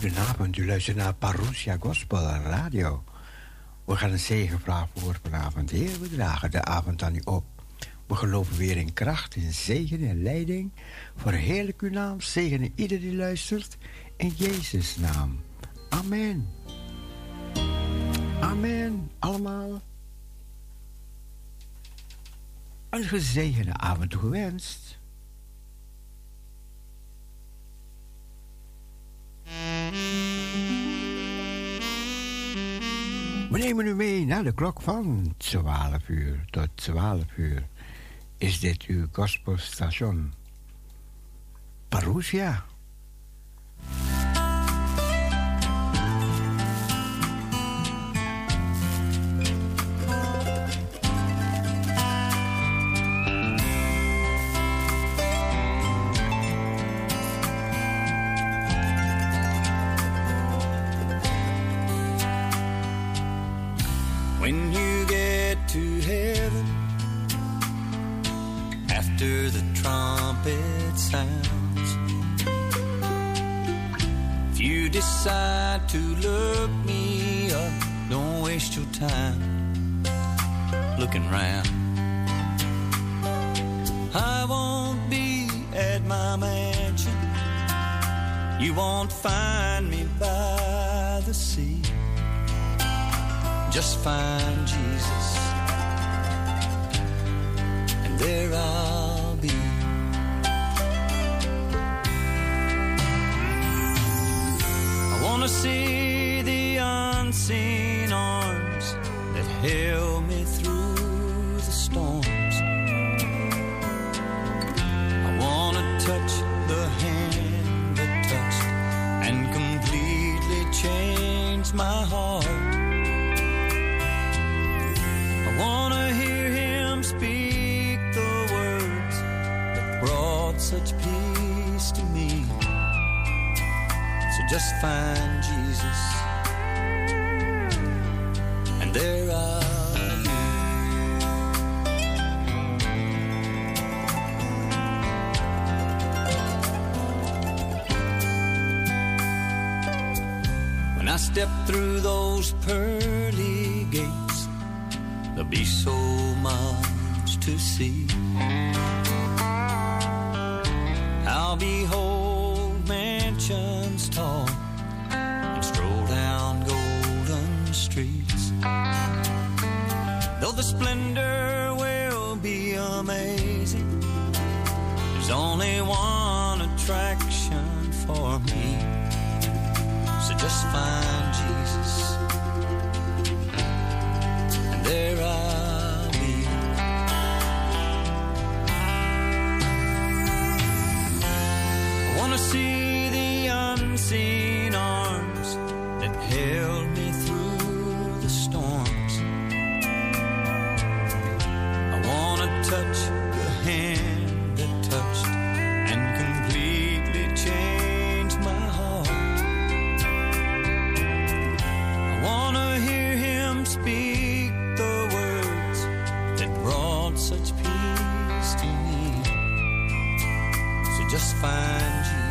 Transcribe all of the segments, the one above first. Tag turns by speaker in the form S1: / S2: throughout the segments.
S1: Goedenavond, u luistert naar Parousia Gospel Radio. We gaan een zegenvraag voor vanavond. Heer, we dragen de avond aan u op. We geloven weer in kracht, in zegen en leiding. Verheerlijk uw naam, zegenen ieder die luistert. In Jezus' naam. Amen. Amen. Allemaal. Een gezegende avond gewenst. We nemen u mee naar de klok van 12 uur tot 12 uur. Is dit uw gospelstation? Parousia.
S2: Looking round. I won't be at my mansion. You won't find me by the sea just find Jesus, and there I'll through those pearly gates, there'll be so much to see. I'll behold mansions tall and stroll down golden streets. Though the splendor just find Jesus,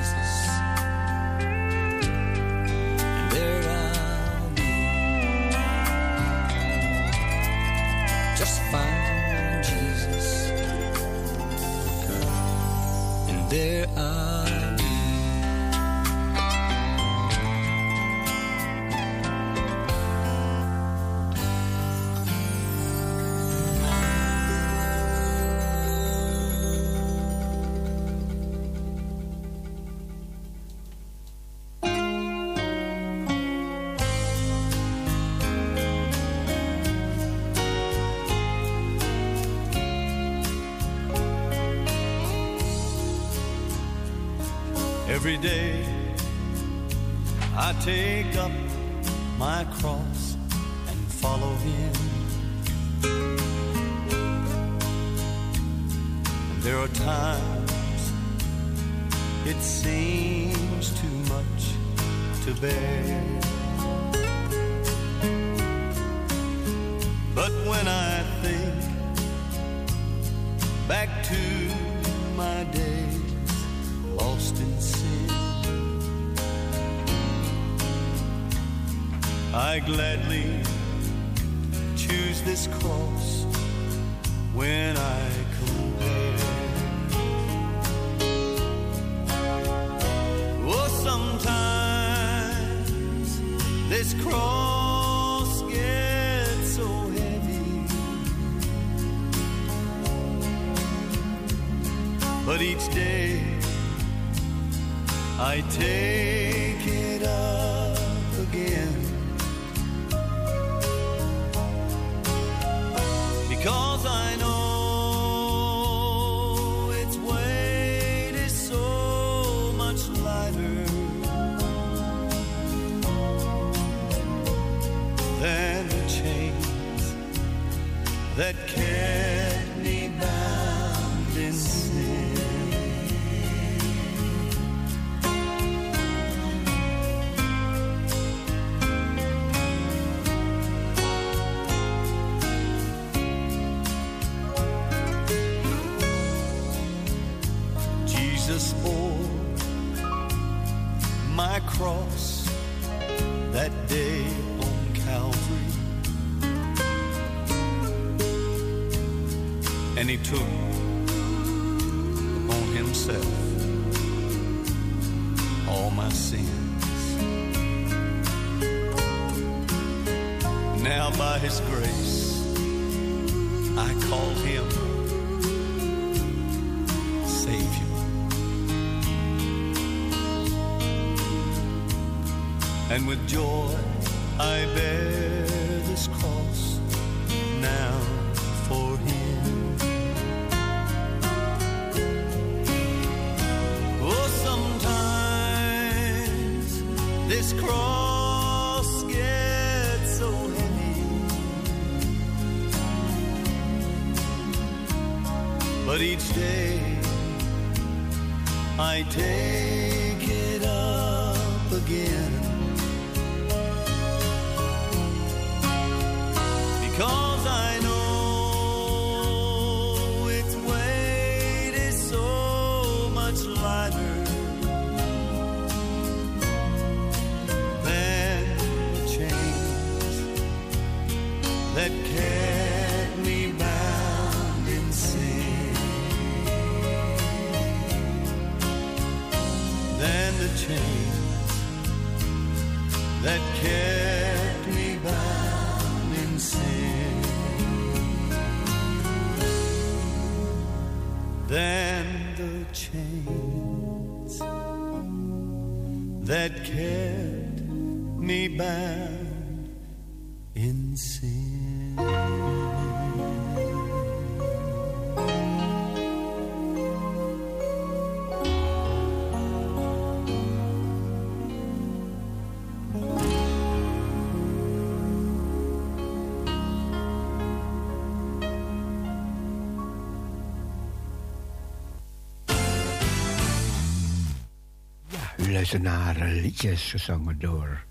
S1: luisteren naar liedjes gezongen door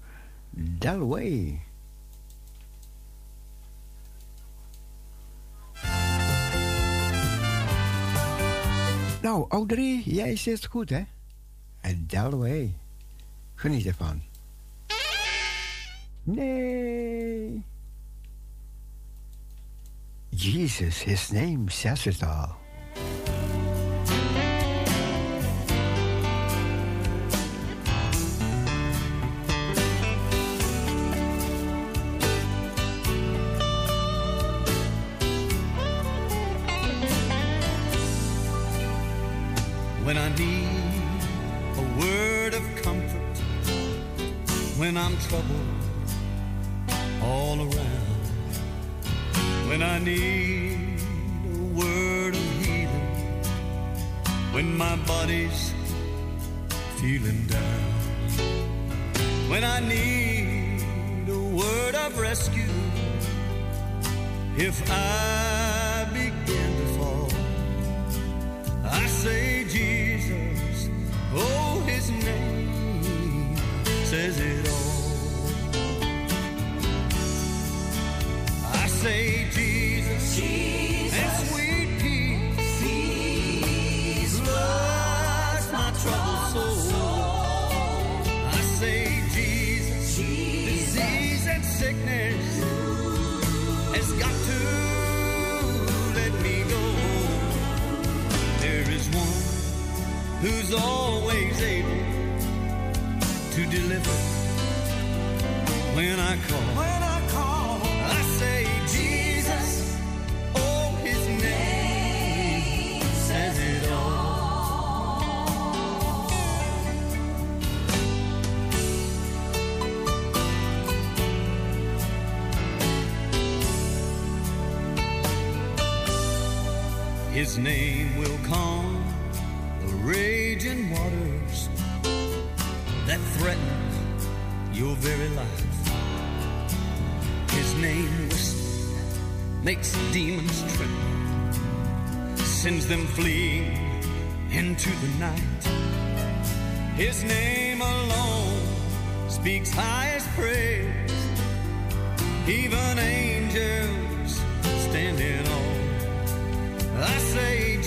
S1: Delway. Nou, Audrey, jij zit goed, hè? En Dalway. Geniet ervan. Nee. Jesus, his name says it all.
S2: favor. His name alone speaks highest praise. Even angels stand in awe. I say.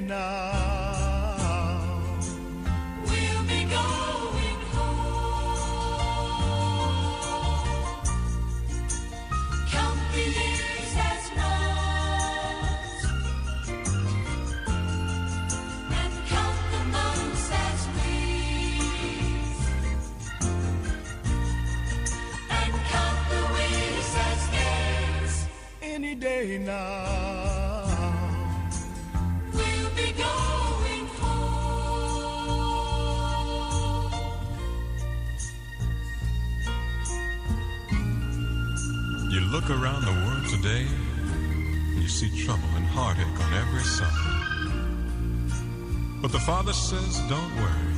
S3: Now.
S4: But the Father says, Don't worry,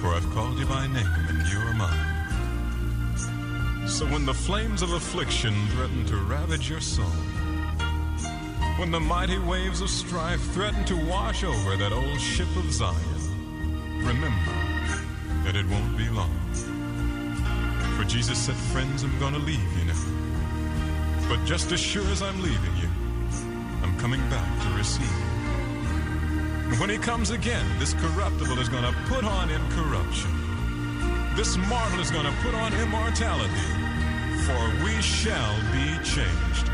S4: for I've called you by name and you are mine. So when the flames of affliction threaten to ravage your soul, when the mighty waves of strife threaten to wash over that old ship of Zion, remember that it won't be long. For Jesus said, Friends, I'm going to leave you now. But just as sure as I'm leaving you, I'm coming back to receive you. When he comes again, this corruptible is going to put on incorruption. This mortal is going to put on immortality. For we shall be changed.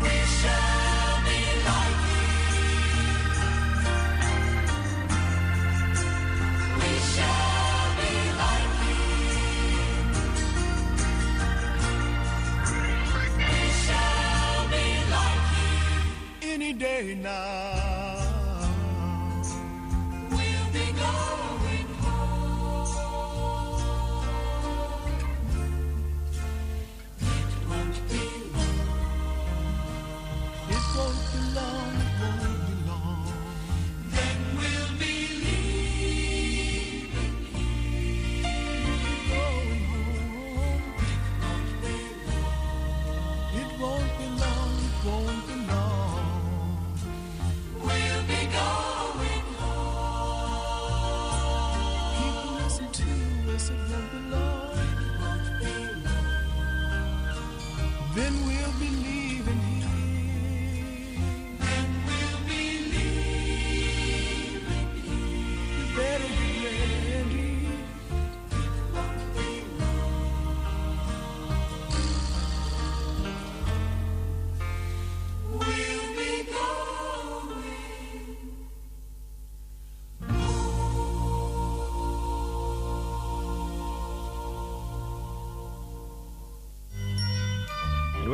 S5: We shall be like. We shall be like. We shall be like.
S3: Any day now.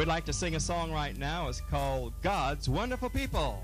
S6: would like to sing a song right now. It's called God's Wonderful People.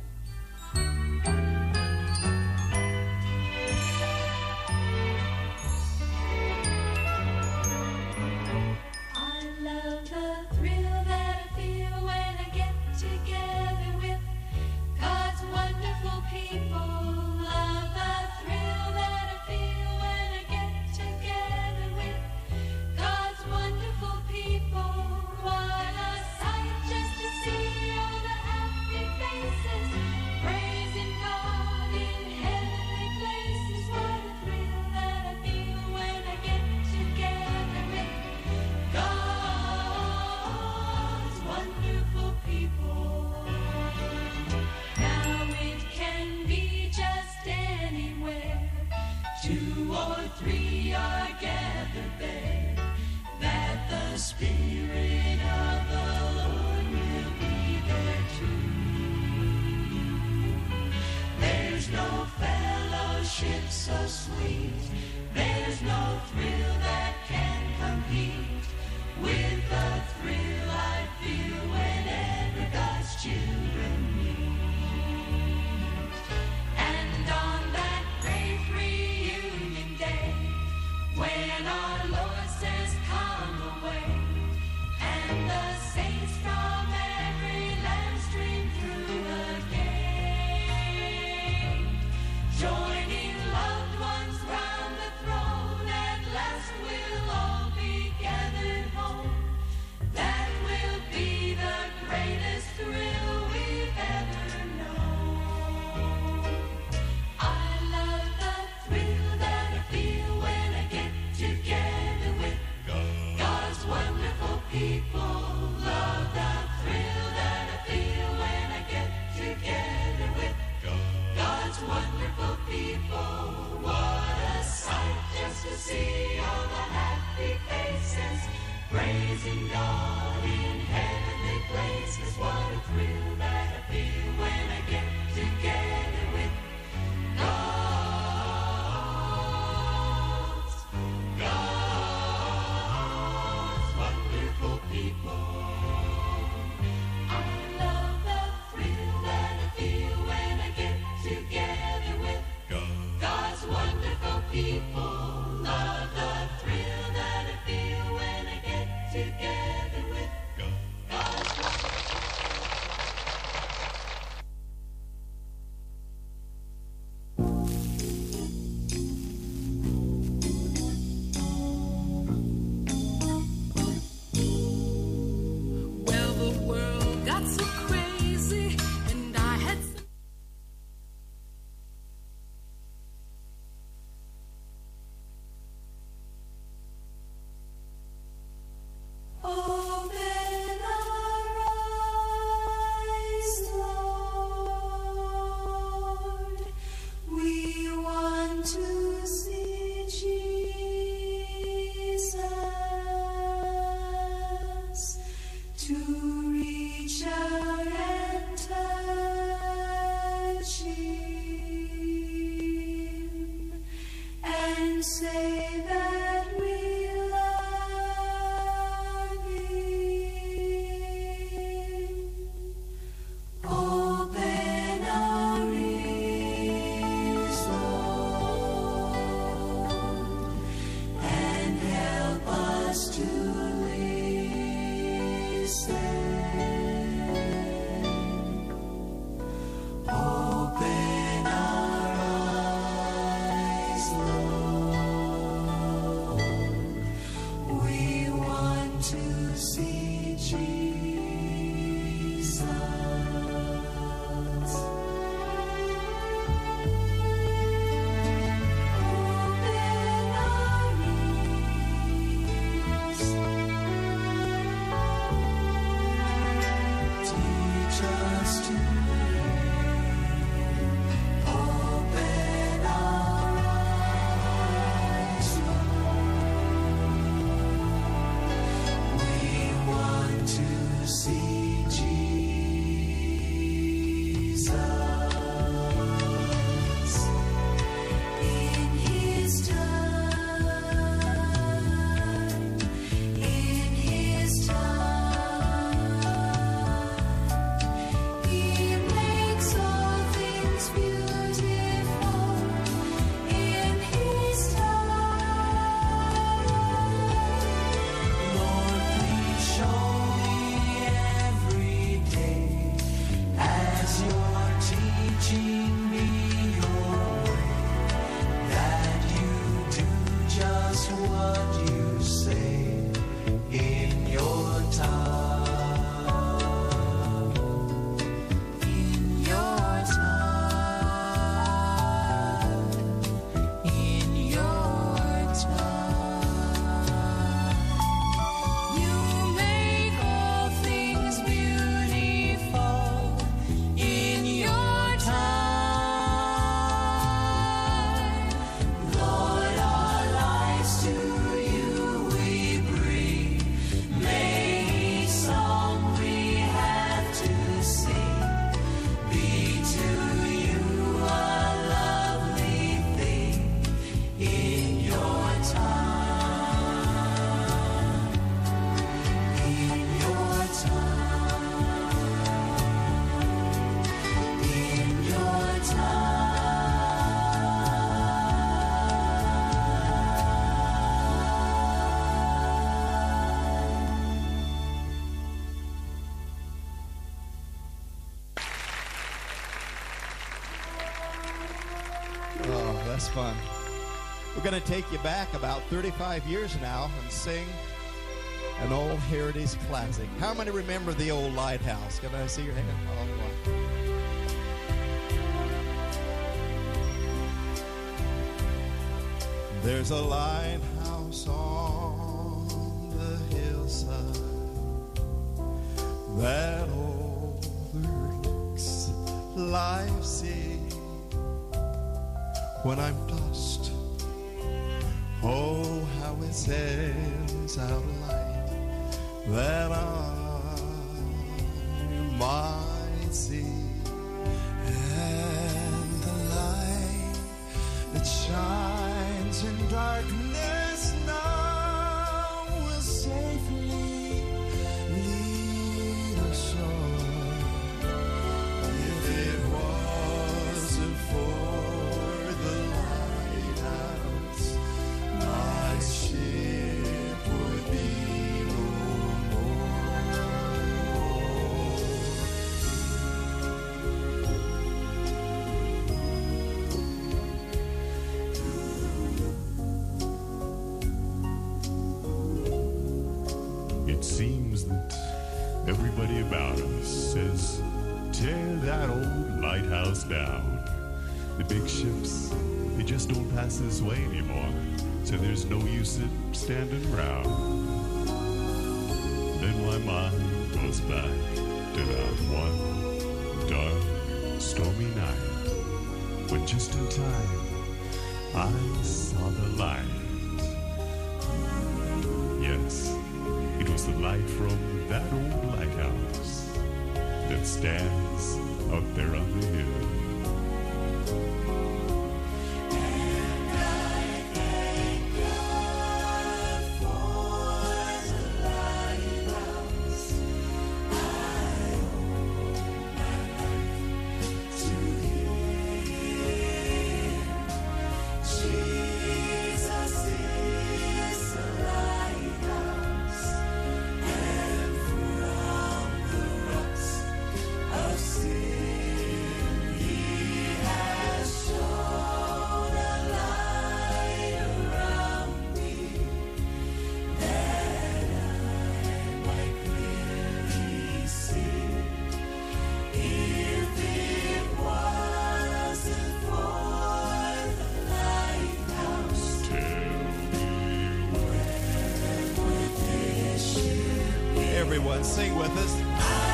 S7: going to take you back about 35 years now and sing an old heritage classic. How many remember the old lighthouse? Can I see your hand? Oh, wow. There's a lighthouse on the hillside that overlooks life's sea. When I'm says our light that our the
S8: big ships, they just don't pass this way anymore. So there's no use in standing round. Then my mind goes back to that one dark, stormy night when just in time I saw the light. Yes, it was the light from that old lighthouse that stands out there on the hill.
S9: Elvis.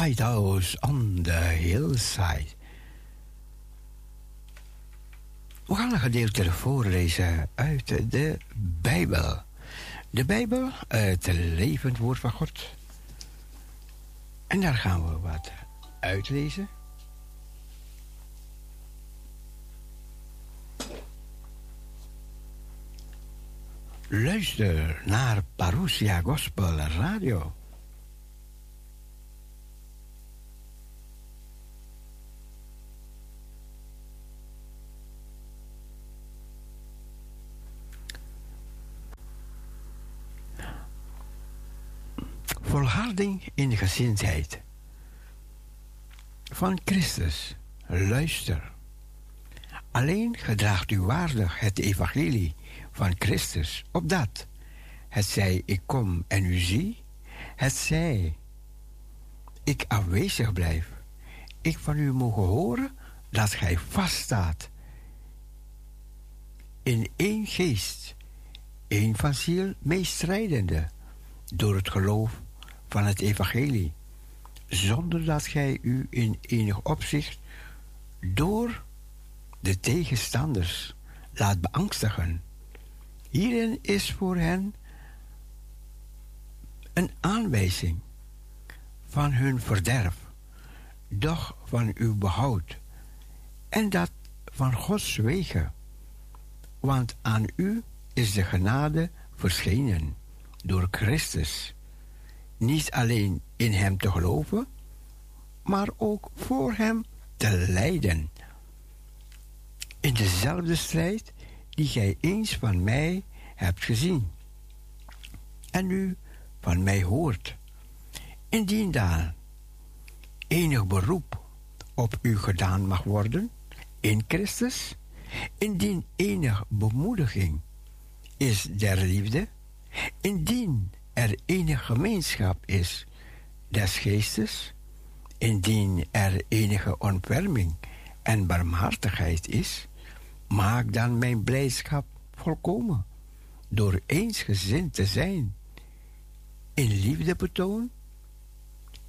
S9: Lighthouse
S1: on the Hillside. We gaan een gedeelte voorlezen uit de Bijbel. De Bijbel, het levend woord van God. En daar gaan we wat uitlezen. Luister naar Parousia Gospel Radio. Volharding in gezindheid. Van Christus, luister. Alleen gedraagt u waardig het evangelie van Christus, opdat, het zij ik kom en u zie, het zij ik afwezig blijf, ik van u mogen horen dat gij vaststaat in één geest, één van ziel meestrijdende, door het geloof van het evangelie, zonder dat gij u in enig opzicht door de tegenstanders laat beangstigen. Hierin is voor hen een aanwijzing van hun verderf, doch van uw behoud, en dat van Gods wegen. Want aan u is de genade verschenen door Christus, niet alleen in Hem te geloven, maar ook voor Hem te lijden. In dezelfde strijd die gij eens van mij hebt gezien en nu van mij hoort. Indien daar enig beroep op u gedaan mag worden in Christus, indien enig bemoediging is der liefde, indien er enige gemeenschap is des geestes, indien er enige ontferming en barmhartigheid is, maak dan mijn blijdschap volkomen door eensgezind te zijn. In liefde betoon,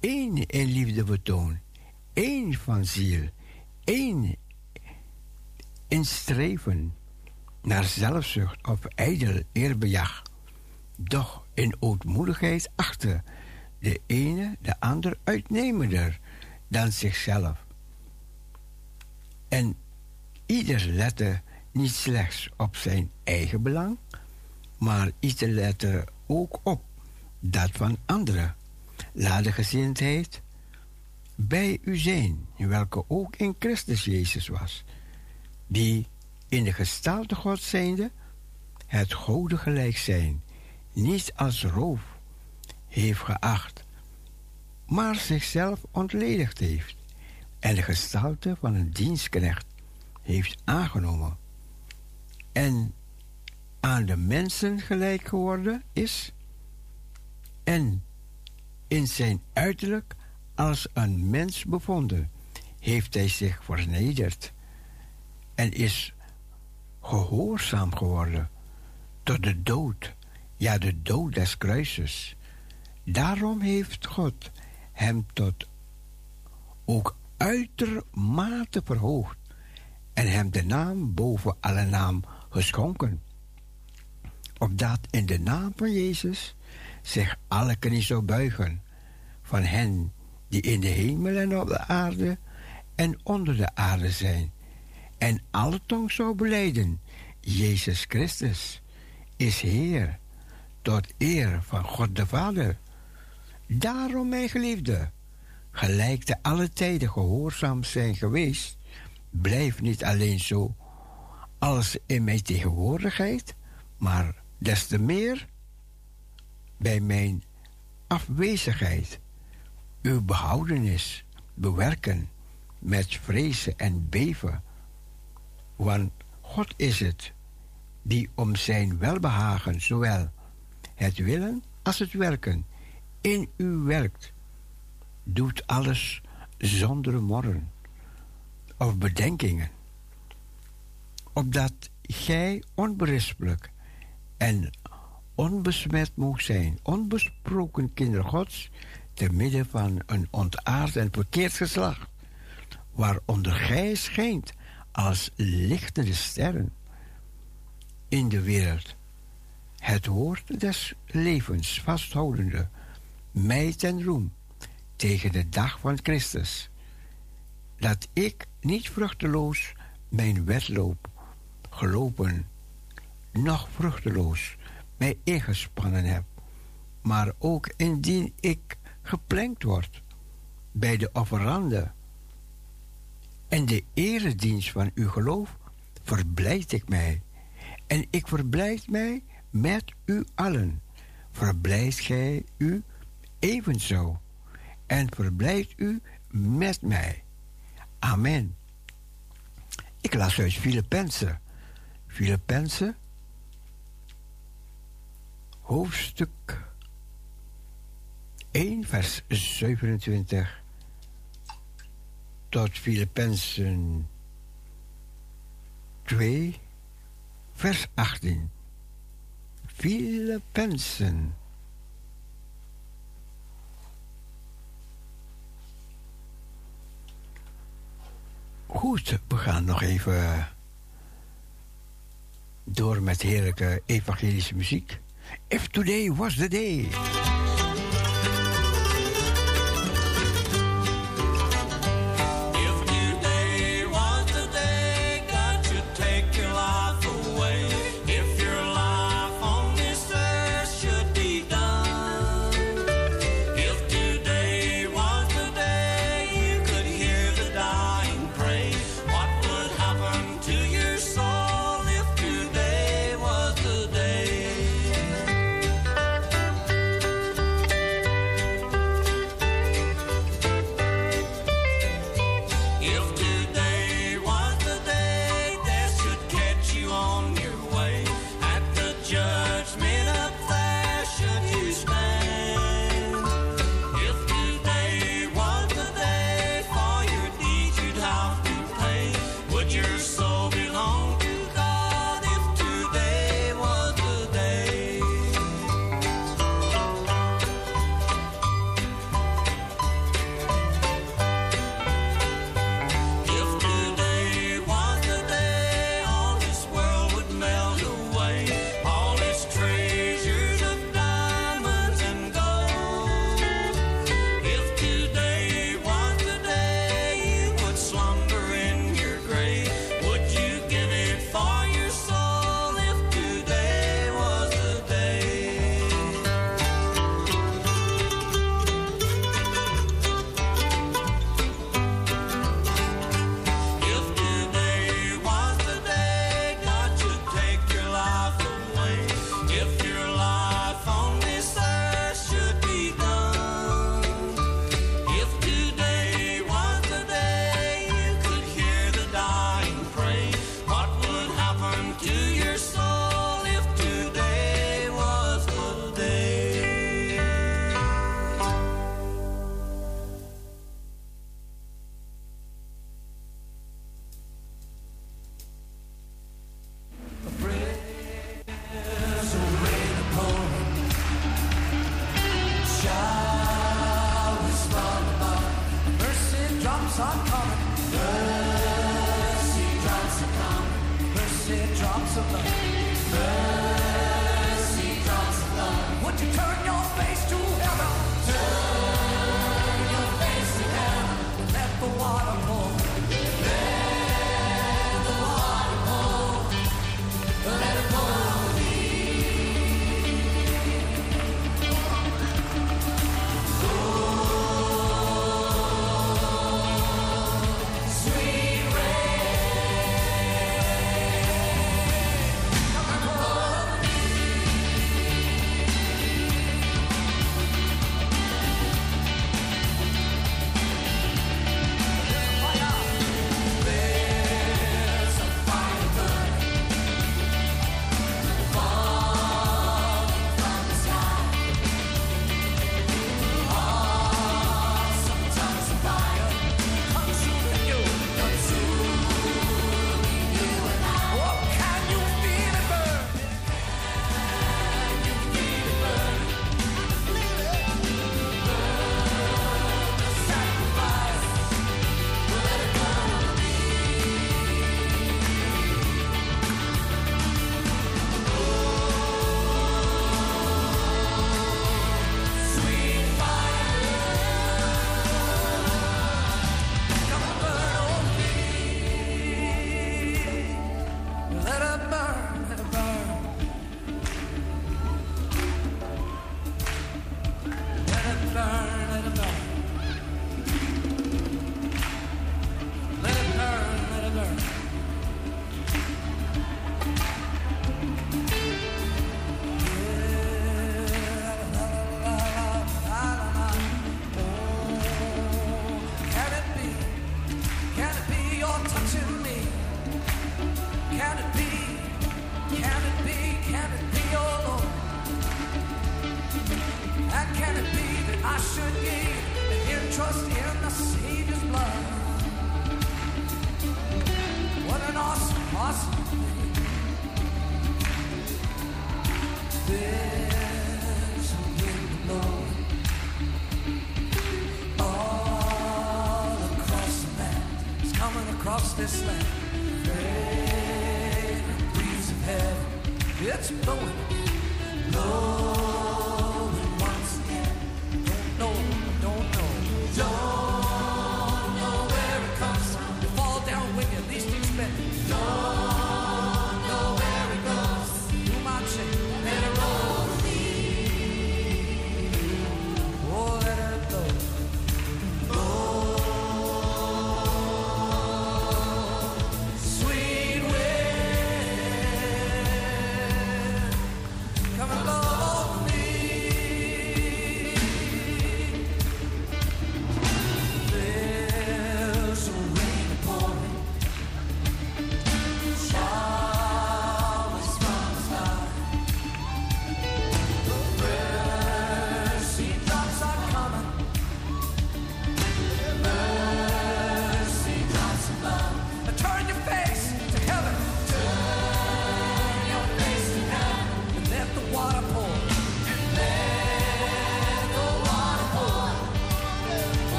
S1: één in liefde betoon, één van ziel, één in streven naar zelfzucht of ijdel eerbejag, doch in ootmoedigheid achter de ene de ander uitnemender dan zichzelf. En ieder lette niet slechts op zijn eigen belang, maar ieder lette ook op dat van anderen. Laat de bij u zijn, welke ook in Christus Jezus was, die in de gestalte God zijnde het goede gelijk zijn niet als roof heeft geacht, maar zichzelf ontledigd heeft. En de gestalte van een dienstknecht heeft aangenomen. En aan de mensen gelijk geworden is. En in zijn uiterlijk als een mens bevonden, heeft hij zich vernederd. En is gehoorzaam geworden tot de dood, ja, de dood des kruises. Daarom heeft God hem tot ook uitermate verhoogd en hem de naam boven alle naam geschonken. Opdat in de naam van Jezus zich alle knie zou buigen, van hen die in de hemel en op de aarde en onder de aarde zijn, en alle tong zou beleiden, Jezus Christus is Heer, tot eer van God de Vader. Daarom, mijn geliefde, gelijk te alle tijden gehoorzaam zijn geweest, blijf niet alleen zo als in mijn tegenwoordigheid, maar des te meer bij mijn afwezigheid uw behoudenis bewerken met vrezen en beven. Want God is het die om zijn welbehagen zowel het willen als het werken in u werkt. Doet alles zonder morren of bedenkingen, opdat gij onberispelijk en onbesmet mocht zijn, onbesproken kinder Gods, te midden van een ontaard en verkeerd geslacht, waaronder gij schijnt als lichtende sterren in de wereld. Het woord des levens vasthoudende, mij ten roem tegen de dag van Christus, dat ik niet vruchteloos mijn wedloop gelopen, nog vruchteloos mij ingespannen heb, maar ook indien ik geplenkt word bij de offerande en de eredienst van uw geloof, verblijd ik mij. En ik verblijd mij met u allen. Verblijd gij u evenzo. En verblijd u met mij. Amen. Ik las uit Filippenzen. Filippenzen, hoofdstuk 1, vers 27 tot Filippenzen 2, vers 18. Filippenzen. Goed, we gaan nog even door met heerlijke evangelische muziek. If today was the day.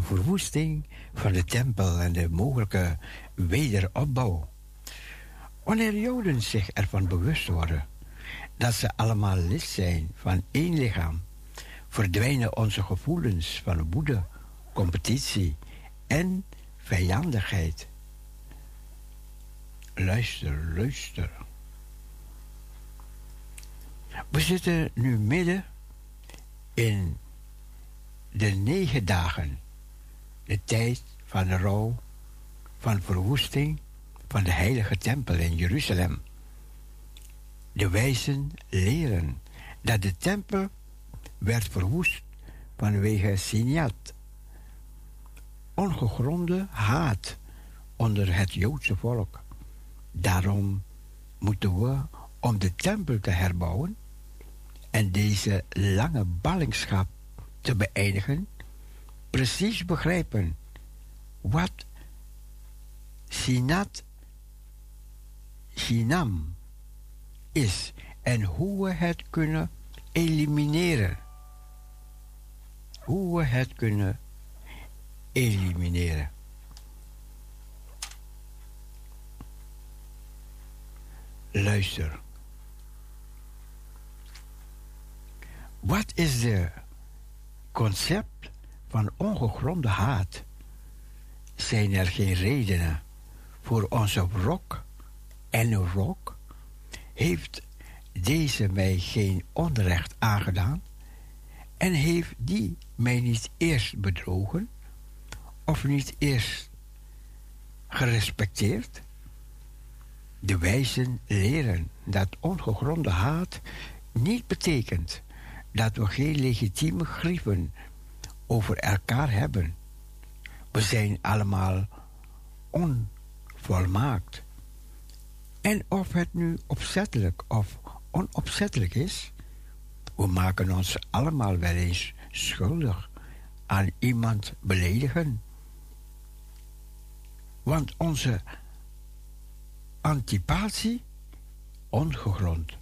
S1: De verwoesting van de tempel en de mogelijke wederopbouw. Wanneer Joden zich ervan bewust worden dat ze allemaal lid zijn van één lichaam, verdwijnen onze gevoelens van woede, competitie en vijandigheid. Luister, luister. We zitten nu midden in de negen dagen, de tijd van de rouw, van verwoesting van de heilige tempel in Jeruzalem. De wijzen leren dat de tempel werd verwoest vanwege Siniat. Ongegronde haat onder het Joodse volk. Daarom moeten we, om de tempel te herbouwen en deze lange ballingschap te beëindigen, precies begrijpen wat Sinat Sinam is en hoe we het kunnen elimineren. Hoe we het kunnen elimineren. Luister. Wat is de concept van ongegronde haat? Zijn er geen redenen voor onze wrok en wrok? Heeft deze mij geen onrecht aangedaan? En heeft die mij niet eerst bedrogen? Of niet eerst gerespecteerd? De wijzen leren dat ongegronde haat niet betekent dat we geen legitieme grieven over elkaar hebben. We zijn allemaal onvolmaakt. En of het nu opzettelijk of onopzettelijk is, we maken ons allemaal wel eens schuldig aan iemand beledigen. Want onze antipatie ongegrond.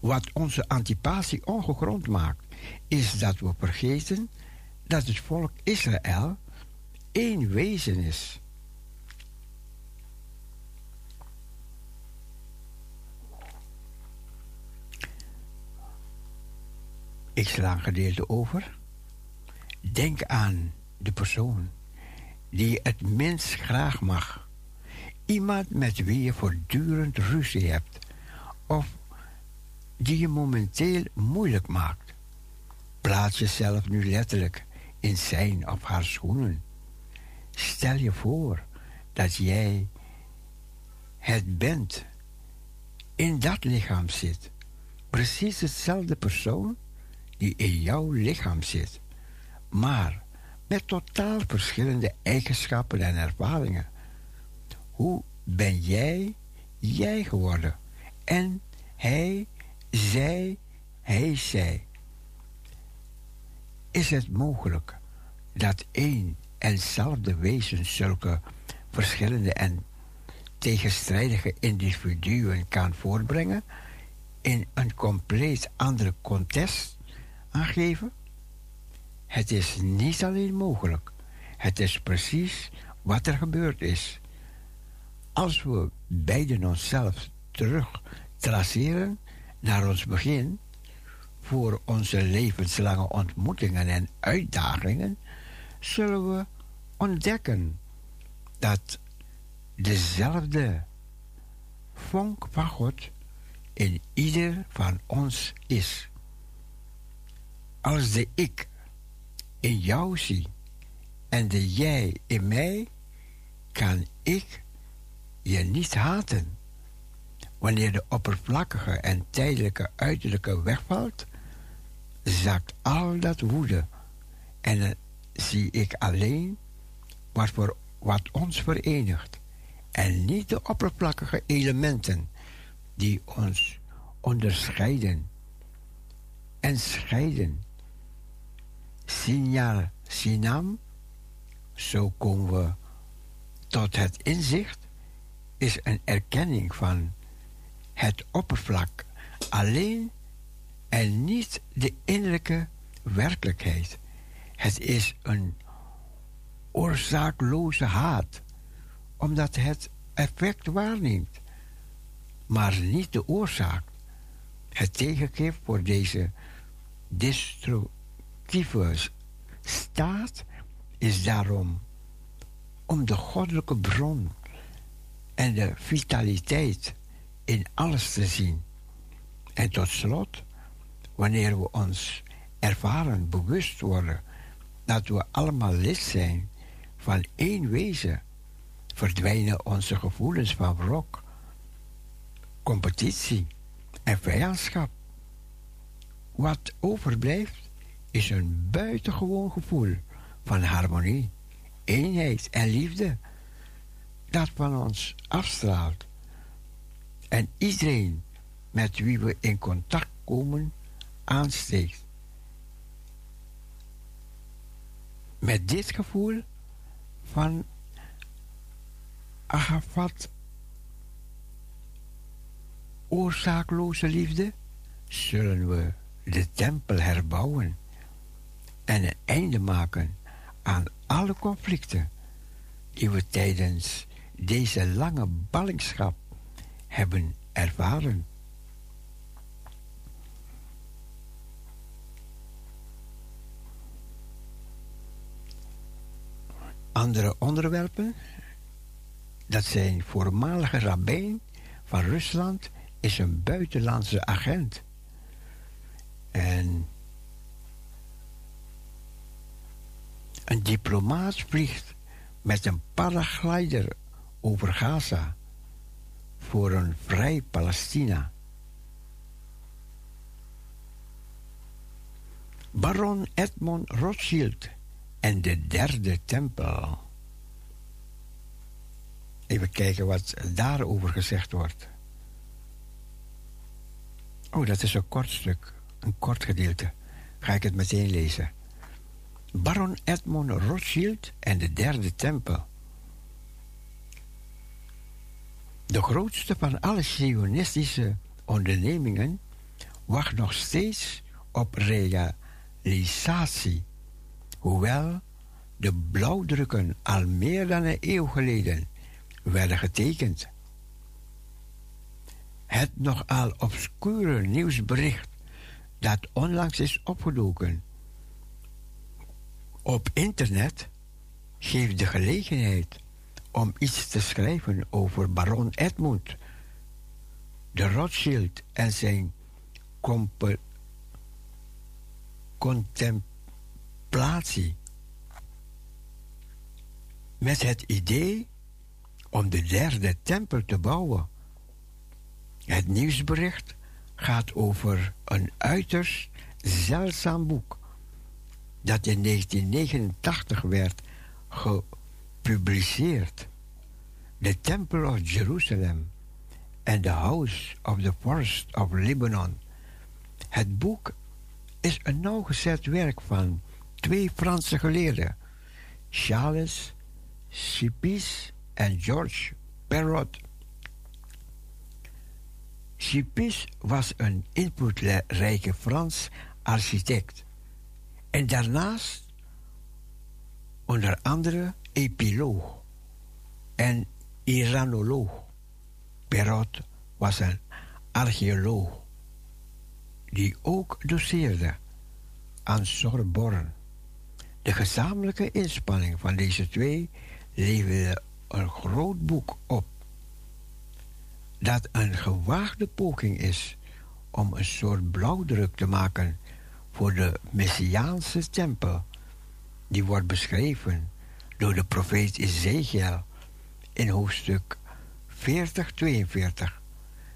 S1: Wat onze antipatie ongegrond maakt, is dat we vergeten dat het volk Israël één wezen is. Ik sla een gedeelte over. Denk aan de persoon die het minst graag mag. Iemand met wie je voortdurend ruzie hebt. Of die je momenteel moeilijk maakt. Plaats jezelf nu letterlijk in zijn of haar schoenen. Stel je voor dat jij het bent. In dat lichaam zit. Precies hetzelfde persoon die in jouw lichaam zit. Maar met totaal verschillende eigenschappen en ervaringen. Hoe ben jij jij geworden? En hij, zij, hij, zij. Is het mogelijk dat één en hetzelfde wezen zulke verschillende en tegenstrijdige individuen kan voortbrengen in een compleet andere context aangeven? Het is niet alleen mogelijk, het is precies wat er gebeurd is. Als we beiden onszelf terug traceren naar ons begin, voor onze levenslange ontmoetingen en uitdagingen, zullen we ontdekken dat dezelfde vonk van God in ieder van ons is. Als de ik in jou zie en de jij in mij, kan ik je niet haten. Wanneer de oppervlakkige en tijdelijke uiterlijke wegvalt, zakt al dat woede. En dan zie ik alleen wat, voor, wat ons verenigt. En niet de oppervlakkige elementen die ons onderscheiden en scheiden. Signaal Sinam, zo komen we tot het inzicht, is een erkenning van het oppervlak. Alleen en niet de innerlijke werkelijkheid. Het is een oorzaakloze haat, omdat het effect waarneemt, maar niet de oorzaak. Het tegengif voor deze destructieve staat is daarom om de goddelijke bron en de vitaliteit in alles te zien. En tot slot, wanneer we ons ervaren bewust worden dat we allemaal lid zijn van één wezen, verdwijnen onze gevoelens van wrok, competitie en vijandschap. Wat overblijft is een buitengewoon gevoel van harmonie, eenheid en liefde dat van ons afstraalt. En iedereen met wie we in contact komen aansteekt. Met dit gevoel van agavat, oorzaakloze liefde, zullen we de tempel herbouwen en een einde maken aan alle conflicten die we tijdens deze lange ballingschap hebben ervaren. Andere onderwerpen, dat zijn voormalige rabbijn van Rusland, is een buitenlandse agent. En een diplomaat vliegt met een paraglider over Gaza voor een vrij Palestina. Baron Edmond Rothschild en de derde tempel. Even kijken wat daarover gezegd wordt. Oh, dat is een kort stuk, een kort gedeelte. Ga ik het meteen lezen. Baron Edmond Rothschild en de derde tempel. De grootste van alle sionistische ondernemingen wacht nog steeds op realisatie, hoewel de blauwdrukken al meer dan een eeuw geleden werden getekend. Het nogal obscure nieuwsbericht dat onlangs is opgedoken op internet geeft de gelegenheid om iets te schrijven over baron Edmund, de Rothschild en zijn compe- contemplatie. Met het idee om de derde tempel te bouwen. Het nieuwsbericht gaat over een uiterst zeldzaam boek dat in 1989 werd gepubliceerd. The Temple of Jerusalem and the House of the Forest of Lebanon. Het boek is een nauwgezet werk van twee Franse geleerden, Charles Sipis en George Perrot. Sipis was een invloedrijke Frans architect en daarnaast onder andere epiloog en iranoloog. Perot was een archeoloog die ook doseerde aan Sorbonne. De gezamenlijke inspanning van deze twee leverde een groot boek op,
S10: dat een gewaagde poging is om een soort blauwdruk te maken voor de Messiaanse tempel, die wordt beschreven door de profeet Ezekiel in hoofdstuk 40-42,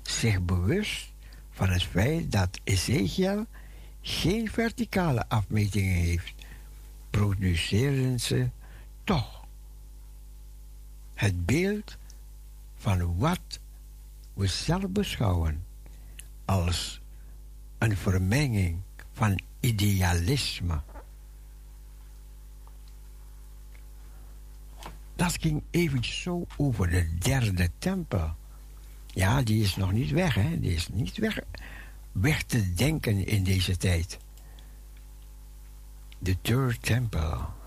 S10: zich bewust van het feit dat Ezekiel geen verticale afmetingen heeft produceren ze toch het beeld van wat we zelf beschouwen als een vermenging van idealisme. Dat ging eventjes zo over de derde tempel. Ja, die is nog niet weg, hè? Die is niet weg, weg te denken in deze tijd. the third temple.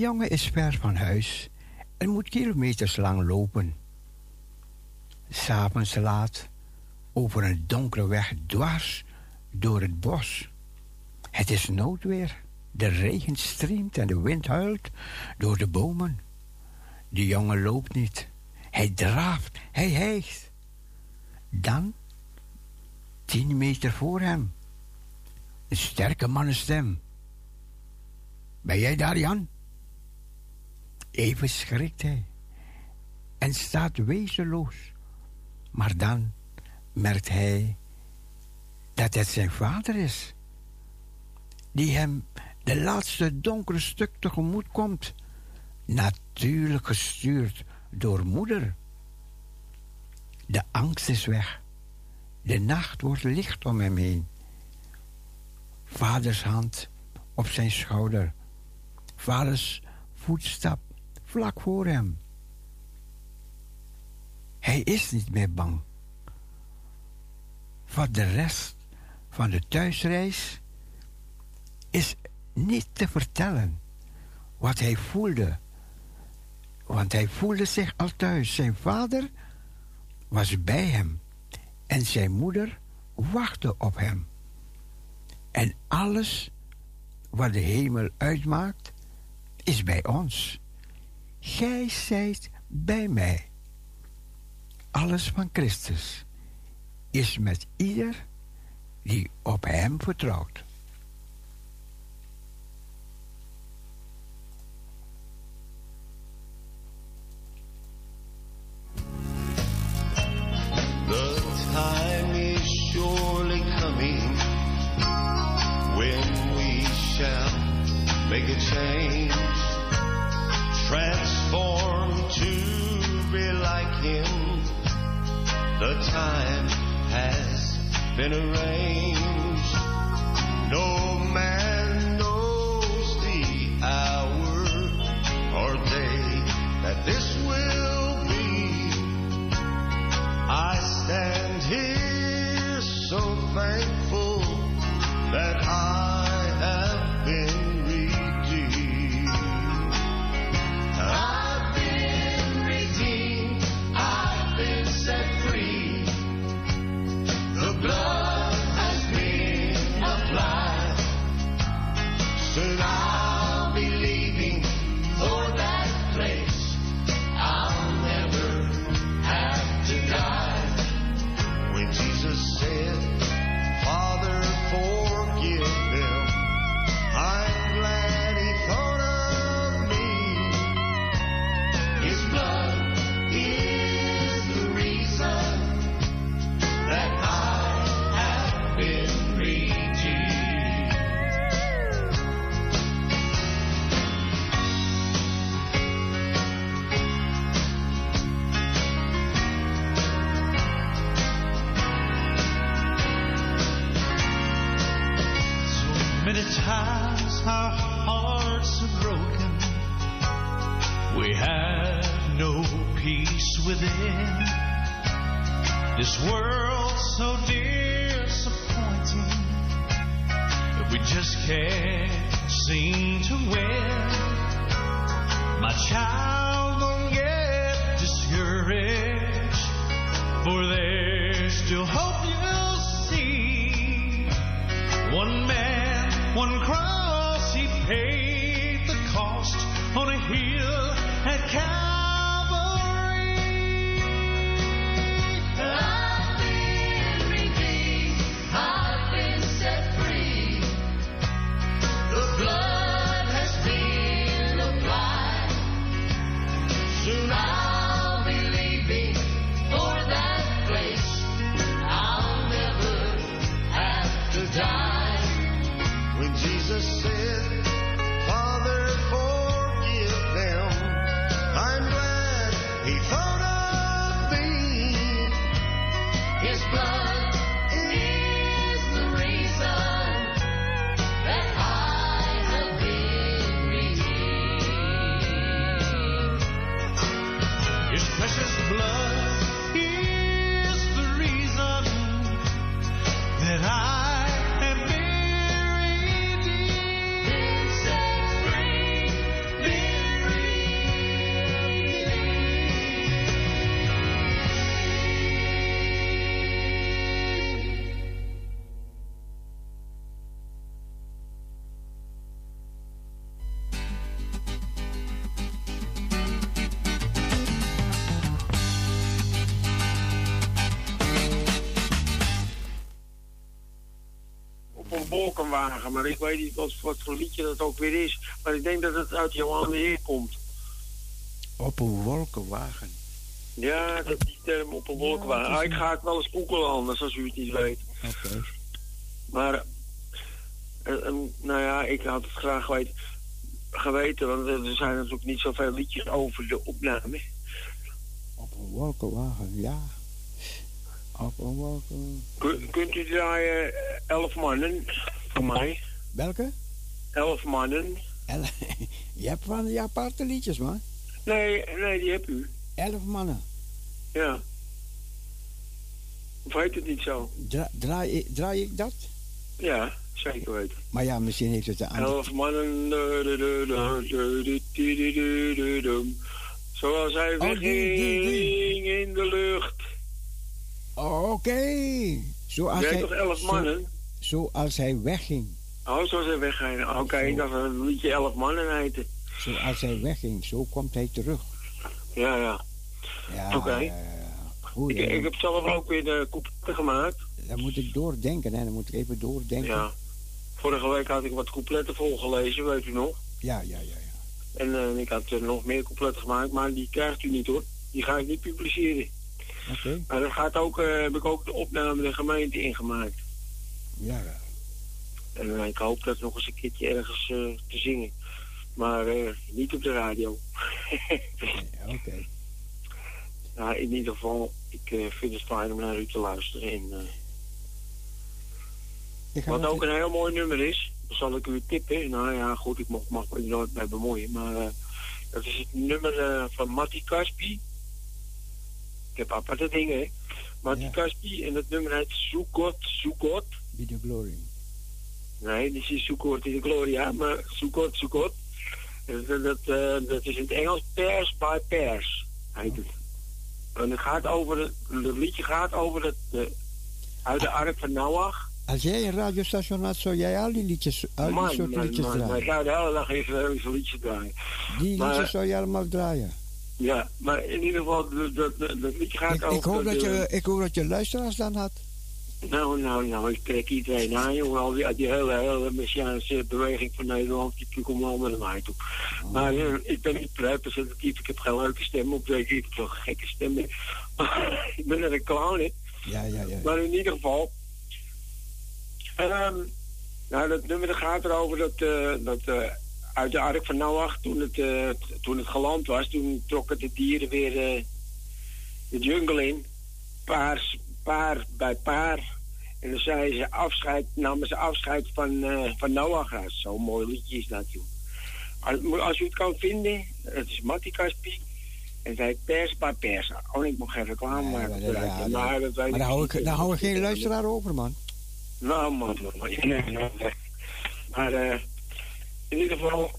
S1: Jongen is ver van huis en moet kilometers lang lopen. S'avonds laat over een donkere weg dwars door het bos. Het is noodweer. De regen striemt en de wind huilt door de bomen. De jongen loopt niet. Hij draaft, hij hijgt. Dan, tien meter voor hem, een sterke mannenstem. Ben jij daar, Jan? Even schrikt hij en staat wezenloos. Maar dan merkt hij dat het zijn vader is, die hem de laatste donkere stuk tegemoet komt, natuurlijk gestuurd door moeder. De angst is weg. De nacht wordt licht om hem heen. Vaders hand op zijn schouder. Vaders voetstap vlak voor hem. Hij is niet meer bang. Voor de rest van de thuisreis is niet te vertellen wat hij voelde. Want hij voelde zich al thuis. Zijn vader was bij hem en zijn moeder wachtte op hem. En alles wat de hemel uitmaakt, is bij ons. Gij zijt bij mij. Alles van Christus is met ieder die op hem vertrouwt.
S11: been
S12: a rain. Within. This world so disappointing that we just can't seem to win. My child, don't get discouraged, for there's still hope you'll see. One man, one cross, he paid the cost on a hill at Calvary.
S13: Wolkenwagen. Maar ik weet niet wat, wat voor liedje dat ook weer is. Maar ik denk dat het uit Johan de Heer komt.
S1: Op een wolkenwagen.
S13: Ja, dat die term op een wolkenwagen. Ah, ik ga het wel eens googelen anders, als u het niet weet.
S1: Oké.
S13: Maar, eh, eh, nou ja, ik had het graag weet, geweten, want er zijn natuurlijk niet zoveel liedjes over de opname.
S1: Op een wolkenwagen, ja. Op een wolken...
S13: Kun- kunt u draaien eh, elf mannen mij.
S1: Welke?
S13: Elf mannen.
S1: Je hebt van die aparte liedjes, man.
S13: Nee, nee, die heb u.
S1: Elf mannen.
S13: Ja. Of heet het niet zo?
S1: Draai, draai ik dat?
S13: Ja, zeker weten.
S1: Maar ja, misschien heeft het de andere...
S13: Elf mannen... Zoals hij verging. in de lucht.
S1: Oké. Okay.
S13: Zo
S1: als jij...
S13: toch elf mannen?
S1: Zoals hij wegging.
S13: Oh, zoals hij wegging. Oké, ik dacht dat het liedje elf mannen heette.
S1: Zoals hij wegging, zo komt hij terug.
S13: Ja, ja.
S1: Ja,
S13: Oké.
S1: ja. Goed,
S13: Ik, heb zelf ook weer de coupletten gemaakt.
S1: dan moet ik doordenken, hè. Dan moet ik even doordenken.
S13: Ja. Vorige week had ik wat coupletten volgelezen, weet u nog?
S1: Ja, ja, ja. ja.
S13: En eh, ik had er nog meer coupletten gemaakt, maar die krijgt u niet hoor. Die ga ik niet publiceren.
S1: Oké.
S13: Maar dat gaat ook, eh, heb ik ook de opname de gemeente ingemaakt.
S1: Ja.
S13: En eh, ik hoop dat nog eens een keertje ergens eh, te zingen. Maar eh, niet op de radio.
S1: Oké.
S13: Ja, in ieder geval, ik vind het fijn om naar u te luisteren. En, wat ook een heel mooi nummer is, zal ik u tippen. Nou ja, goed, ik mag, mag me er nooit bij bemoeien. Maar dat is het nummer van Matti Kaspi. Ik heb aparte dingen, hè. Matti Kaspi en dat nummer heet Zoekot, Zoekot.
S1: Be the glory.
S13: Nee, dit is Zoekot in de Gloria, maar Zoekot, Zoekot. Dat, dat, dat, eh, dat is in het Engels Pairs by Pairs, heet het. En het gaat over, het het liedje gaat over het, de, uit de ark van Noach.
S1: Als jij een radiostation had, zou jij al die liedjes, al die
S13: Man,
S1: soorten
S13: man,
S1: liedjes
S13: man,
S1: draaien.
S13: Ik ga de hele dag even, even liedjes draaien.
S1: Die
S13: Maar-
S1: liedjes zou je allemaal draaien.
S13: Ja, maar in ieder geval, dat, dat, liedje gaat
S1: Ik,
S13: over...
S1: ik, hoop dat je, ik hoop dat je luisteraars dan had.
S13: Nou, nou, nou, ik trek iedereen aan, jongen. Al die, die hele, hele messiaanse beweging van Nederland, die, komt allemaal naar mij toe. Maar eh, ik ben niet representatief, ik heb geen leuke stem op, ik heb zo'n gekke stem. Maar ik ben er een clown, hè.
S1: Ja, ja, ja.
S13: Maar in ieder geval... ehm, nou, dat nummer dat gaat erover dat, eh, dat eh, uit de ark van Noach, toen het, toen het geland was, toen trokken de dieren weer de jungle in. Paar, paar bij paar. En dan zei ze afscheid, namen ze afscheid van, eh, van Noach. Ja, Zo'n mooi liedje is dat, joh. Als, als u het kan vinden, het is Mattie Kaspi. En zij pers bij pers. Oh, ik mag geen reclame maken.
S1: maar ja,
S13: maar
S1: Maar dan hou ik, hou ik geen luisteraar over, man.
S13: Nou, man. Maar eh, in ieder geval,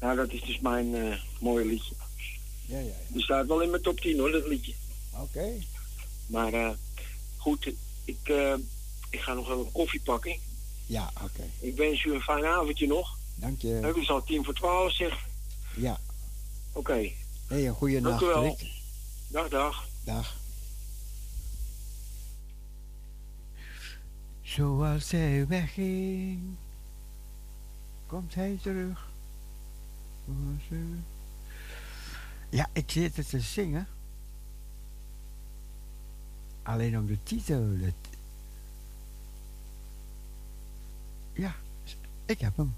S13: nou, dat is dus mijn eh, mooie liedje.
S1: Ja, ja.
S13: Die staat wel in mijn top 10 hoor, dat liedje.
S1: Oké.
S13: Maar eh, goed, ik, eh, ik ga nog even koffie pakken.
S1: Ja, oké.
S13: Ik wens u een fijn avondje nog.
S1: Dank je.
S13: Het is al tien voor twaalf, zeg.
S1: Ja.
S13: Oké,
S1: Hé, een goede
S13: dank
S1: nacht,
S13: u wel.
S1: Rick.
S13: Dag, dag.
S1: Dag. Zoals hij wegging, komt hij terug. Ja, ik zit het te zingen. Alleen om de titel. Ja, ik heb hem.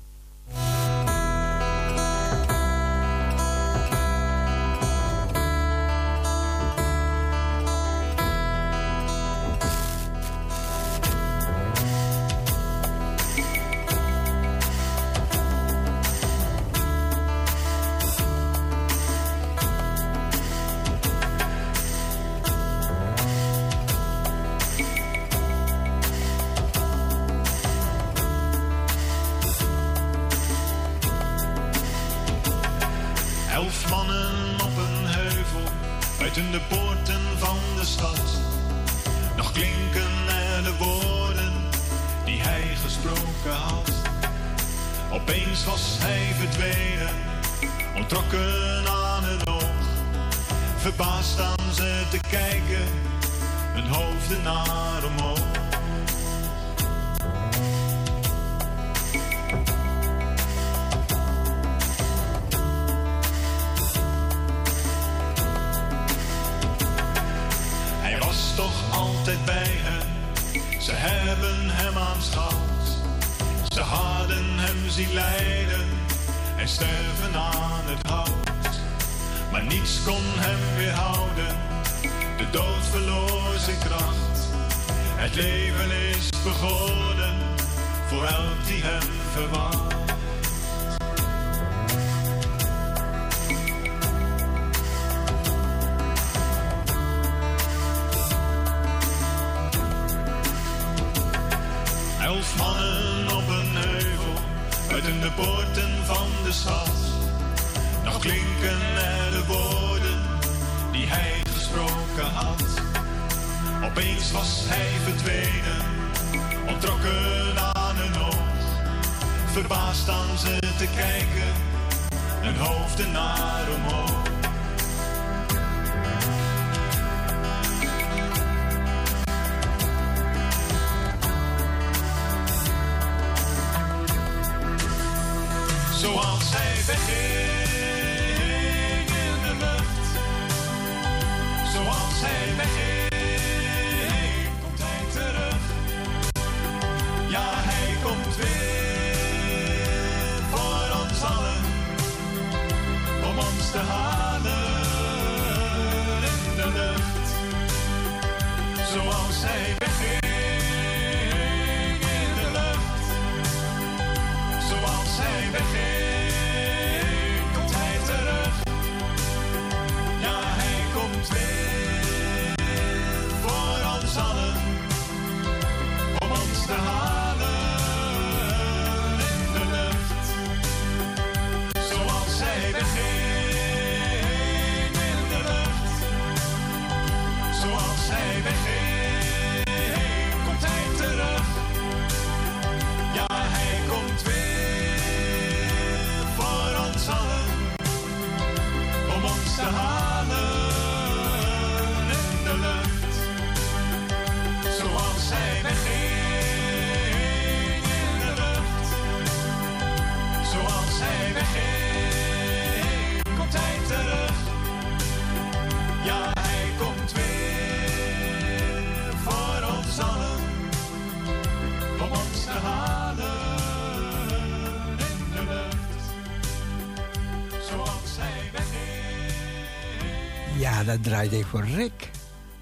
S1: dat draaide ik voor Rick.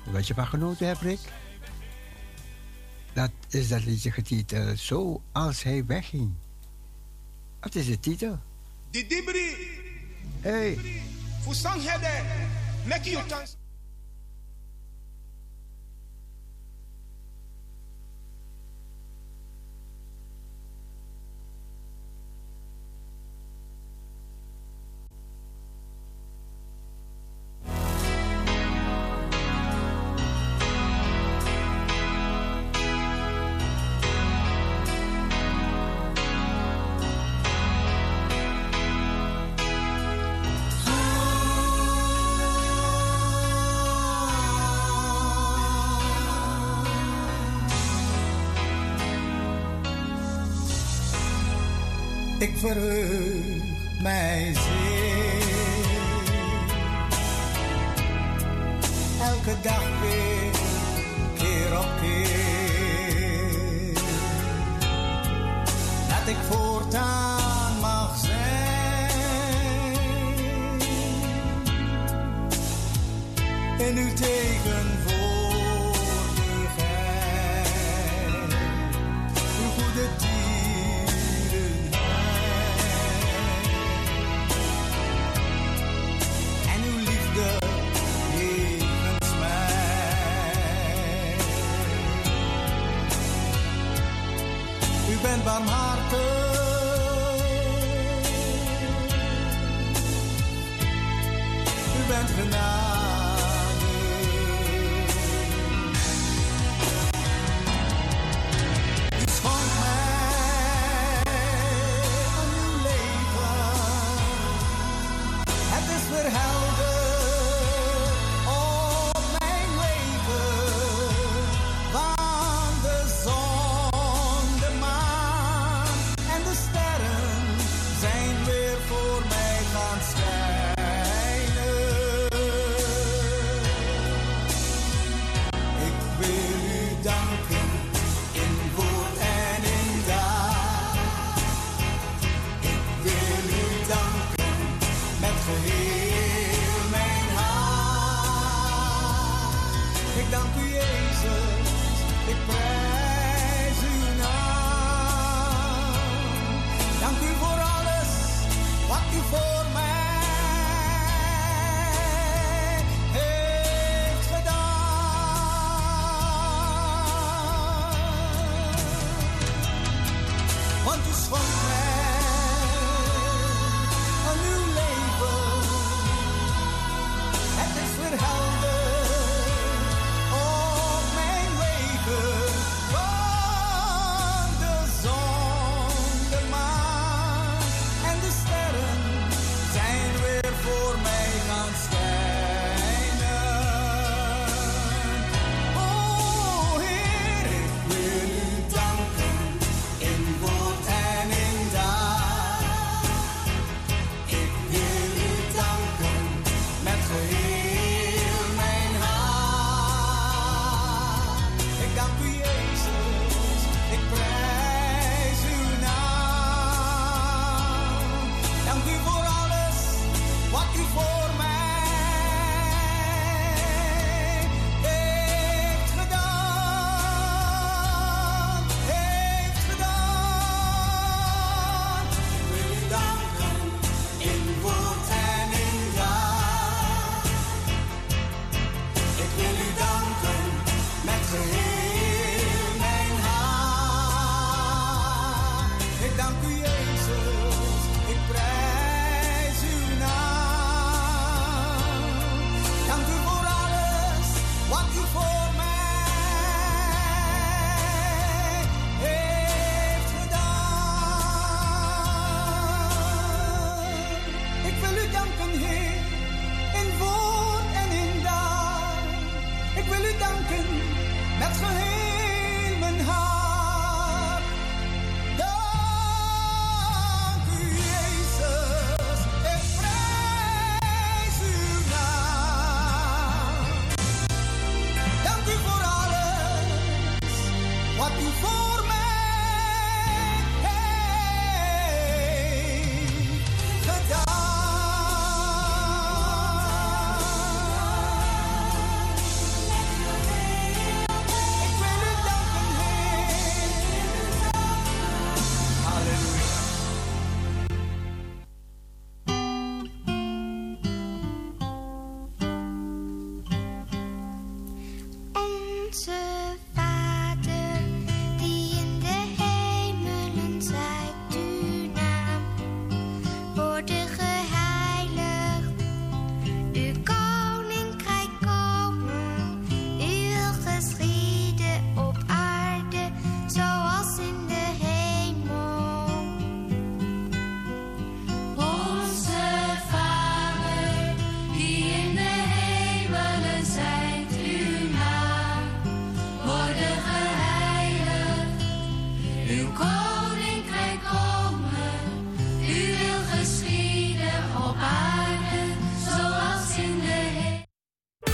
S1: Wat je van genoten hebt, Rick? Dat is dat liedje getiteld Zo als hij wegging. Wat is de titel?
S3: De Dibri.
S1: Hey.
S3: Fusang Hede. Make you dance.